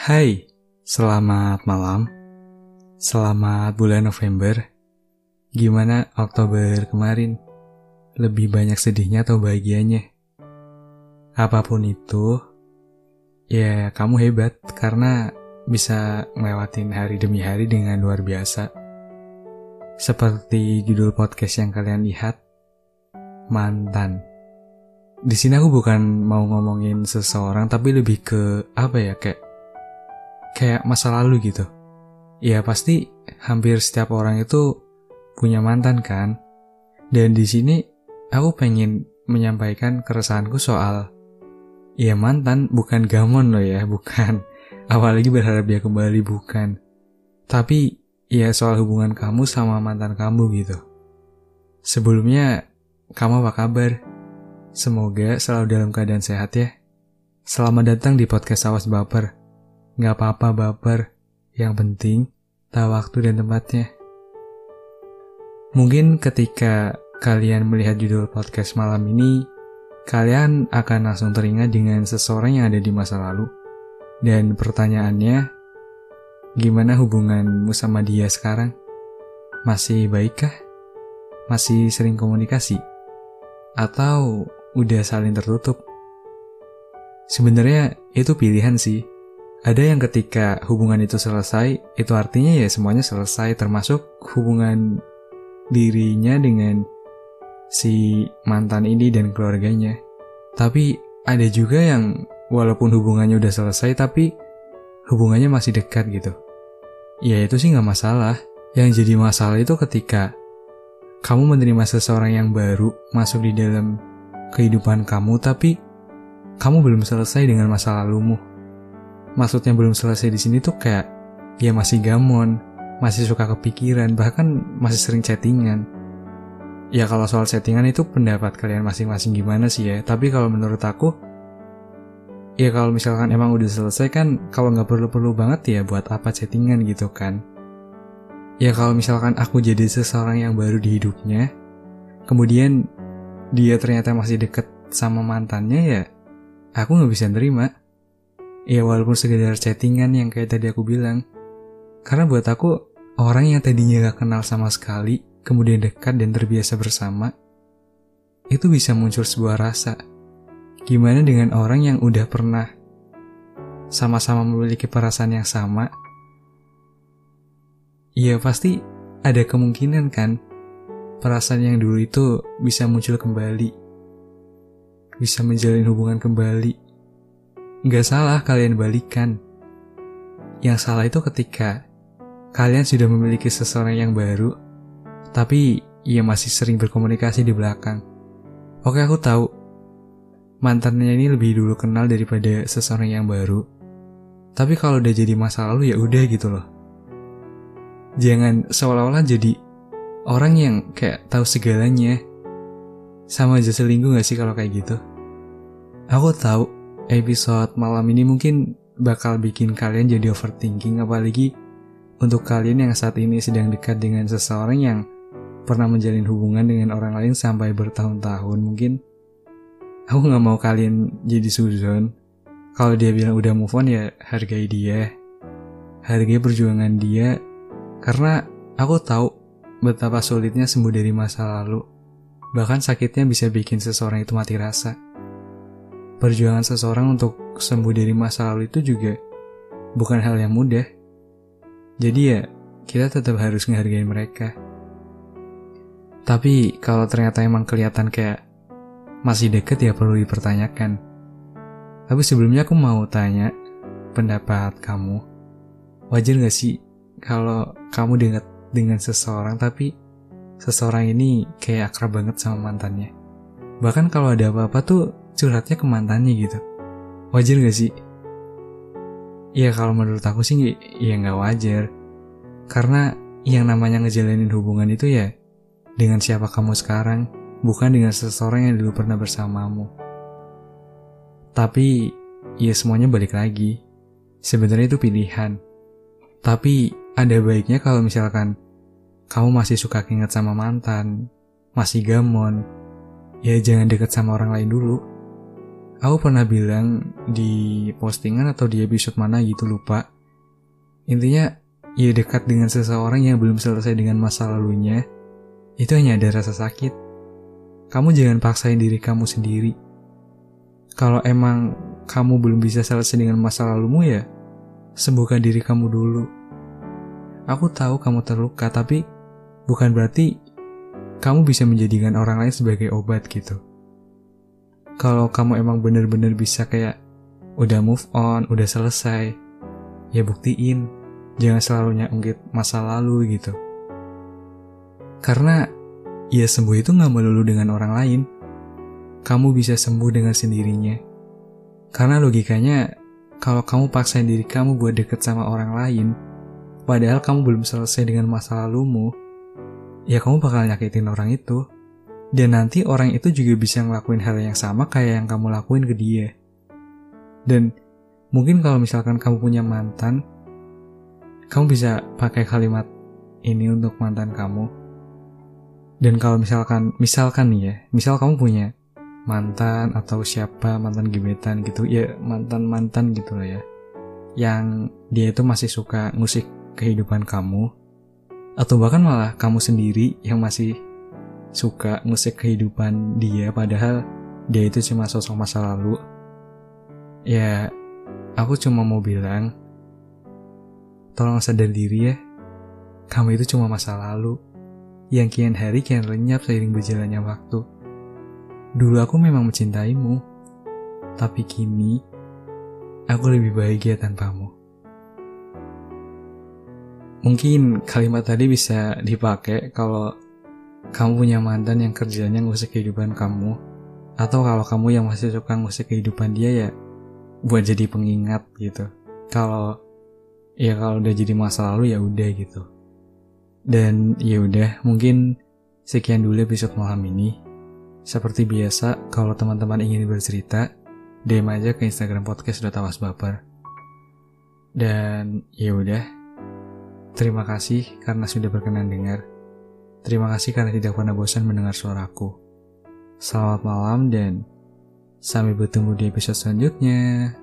Hai, selamat malam. Selamat bulan November. Gimana Oktober kemarin? Lebih banyak sedihnya atau bahagianya? Apa pun itu, ya kamu hebat karena bisa ngelewatin hari demi hari dengan luar biasa. Seperti judul podcast yang kalian lihat, mantan. Di sini aku bukan mau ngomongin seseorang, tapi lebih ke apa ya kayak kayak masa lalu gitu. Ya pasti hampir setiap orang itu punya mantan kan. Dan di sini aku pengen menyampaikan keresahanku soal ya mantan bukan gamon loh ya, bukan. Apalagi berharap dia kembali bukan. Tapi ya soal hubungan kamu sama mantan kamu gitu. Sebelumnya, kamu apa kabar? Semoga selalu dalam keadaan sehat ya. Selamat datang di podcast Awas Baper. Gak apa-apa baper, yang penting tahu waktu dan tempatnya. Mungkin ketika kalian melihat judul podcast malam ini, kalian akan langsung teringat dengan seseorang yang ada di masa lalu. Dan pertanyaannya, gimana hubunganmu sama dia sekarang? Masih baikkah? Masih sering komunikasi? Atau udah saling tertutup? Sebenarnya itu pilihan sih ada yang ketika hubungan itu selesai, itu artinya ya semuanya selesai, termasuk hubungan dirinya dengan si mantan ini dan keluarganya. Tapi ada juga yang walaupun hubungannya udah selesai, tapi hubungannya masih dekat gitu. Ya itu sih nggak masalah. Yang jadi masalah itu ketika kamu menerima seseorang yang baru masuk di dalam kehidupan kamu, tapi kamu belum selesai dengan masa lalumu maksudnya belum selesai di sini tuh kayak ya masih gamon, masih suka kepikiran, bahkan masih sering chattingan. Ya kalau soal chattingan itu pendapat kalian masing-masing gimana sih ya. Tapi kalau menurut aku, ya kalau misalkan emang udah selesai kan, kalau nggak perlu-perlu banget ya buat apa chattingan gitu kan. Ya kalau misalkan aku jadi seseorang yang baru di hidupnya, kemudian dia ternyata masih deket sama mantannya ya, aku nggak bisa nerima. Ya walaupun sekedar chattingan yang kayak tadi aku bilang. Karena buat aku, orang yang tadinya gak kenal sama sekali, kemudian dekat dan terbiasa bersama, itu bisa muncul sebuah rasa. Gimana dengan orang yang udah pernah sama-sama memiliki perasaan yang sama? Iya pasti ada kemungkinan kan perasaan yang dulu itu bisa muncul kembali. Bisa menjalin hubungan kembali Nggak salah kalian balikan. Yang salah itu ketika kalian sudah memiliki seseorang yang baru, tapi ia masih sering berkomunikasi di belakang. Oke aku tahu, mantannya ini lebih dulu kenal daripada seseorang yang baru. Tapi kalau udah jadi masa lalu ya udah gitu loh. Jangan seolah-olah jadi orang yang kayak tahu segalanya. Sama aja selingkuh gak sih kalau kayak gitu? Aku tahu episode malam ini mungkin bakal bikin kalian jadi overthinking apalagi untuk kalian yang saat ini sedang dekat dengan seseorang yang pernah menjalin hubungan dengan orang lain sampai bertahun-tahun. Mungkin aku nggak mau kalian jadi suzon. Kalau dia bilang udah move on ya hargai dia. Hargai perjuangan dia. Karena aku tahu betapa sulitnya sembuh dari masa lalu. Bahkan sakitnya bisa bikin seseorang itu mati rasa perjuangan seseorang untuk sembuh dari masa lalu itu juga bukan hal yang mudah. Jadi ya, kita tetap harus menghargai mereka. Tapi kalau ternyata emang kelihatan kayak masih deket ya perlu dipertanyakan. Tapi sebelumnya aku mau tanya pendapat kamu. Wajar gak sih kalau kamu dekat dengan seseorang tapi seseorang ini kayak akrab banget sama mantannya? Bahkan kalau ada apa-apa tuh curhatnya ke mantannya gitu. Wajar gak sih? Ya kalau menurut aku sih ya nggak wajar. Karena yang namanya ngejalanin hubungan itu ya dengan siapa kamu sekarang, bukan dengan seseorang yang dulu pernah bersamamu. Tapi ya semuanya balik lagi. Sebenarnya itu pilihan. Tapi ada baiknya kalau misalkan kamu masih suka ingat sama mantan, masih gamon, ya jangan deket sama orang lain dulu Aku pernah bilang di postingan atau di episode mana gitu lupa. Intinya, ya dekat dengan seseorang yang belum selesai dengan masa lalunya, itu hanya ada rasa sakit. Kamu jangan paksain diri kamu sendiri. Kalau emang kamu belum bisa selesai dengan masa lalumu ya, sembuhkan diri kamu dulu. Aku tahu kamu terluka, tapi bukan berarti kamu bisa menjadikan orang lain sebagai obat gitu kalau kamu emang bener-bener bisa kayak udah move on, udah selesai, ya buktiin. Jangan selalu nyangkit masa lalu gitu. Karena ya sembuh itu nggak melulu dengan orang lain. Kamu bisa sembuh dengan sendirinya. Karena logikanya, kalau kamu paksain diri kamu buat deket sama orang lain, padahal kamu belum selesai dengan masa lalumu, ya kamu bakal nyakitin orang itu. Dan nanti orang itu juga bisa ngelakuin hal yang sama kayak yang kamu lakuin ke dia. Dan mungkin kalau misalkan kamu punya mantan, kamu bisa pakai kalimat ini untuk mantan kamu. Dan kalau misalkan, misalkan nih ya, misal kamu punya mantan atau siapa mantan gebetan gitu, ya mantan-mantan gitu lah ya. Yang dia itu masih suka musik kehidupan kamu, atau bahkan malah kamu sendiri yang masih suka musik kehidupan dia padahal dia itu cuma sosok masa lalu. Ya, aku cuma mau bilang, tolong sadar diri ya, kamu itu cuma masa lalu, yang kian hari kian lenyap seiring berjalannya waktu. Dulu aku memang mencintaimu, tapi kini aku lebih bahagia tanpamu. Mungkin kalimat tadi bisa dipakai kalau kamu punya mantan yang kerjanya ngusik kehidupan kamu, atau kalau kamu yang masih suka ngusik kehidupan dia ya buat jadi pengingat gitu. Kalau ya kalau udah jadi masa lalu ya udah gitu. Dan ya udah mungkin sekian dulu episode malam ini. Seperti biasa, kalau teman-teman ingin bercerita, DM aja ke Instagram podcast sudah tawas baper. Dan ya udah, terima kasih karena sudah berkenan dengar. Terima kasih karena tidak pernah bosan mendengar suaraku. Selamat malam dan sampai bertemu di episode selanjutnya.